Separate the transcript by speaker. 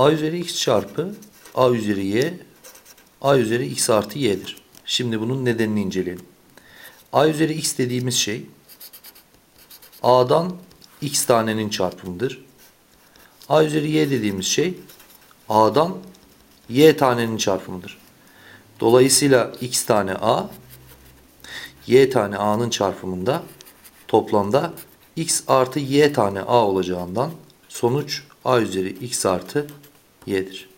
Speaker 1: a üzeri x çarpı a üzeri y a üzeri x artı y'dir. Şimdi bunun nedenini inceleyelim. a üzeri x dediğimiz şey a'dan x tanenin çarpımıdır. a üzeri y dediğimiz şey a'dan y tanenin çarpımıdır. Dolayısıyla x tane a y tane a'nın çarpımında toplamda x artı y tane a olacağından sonuç a üzeri x artı y'dir.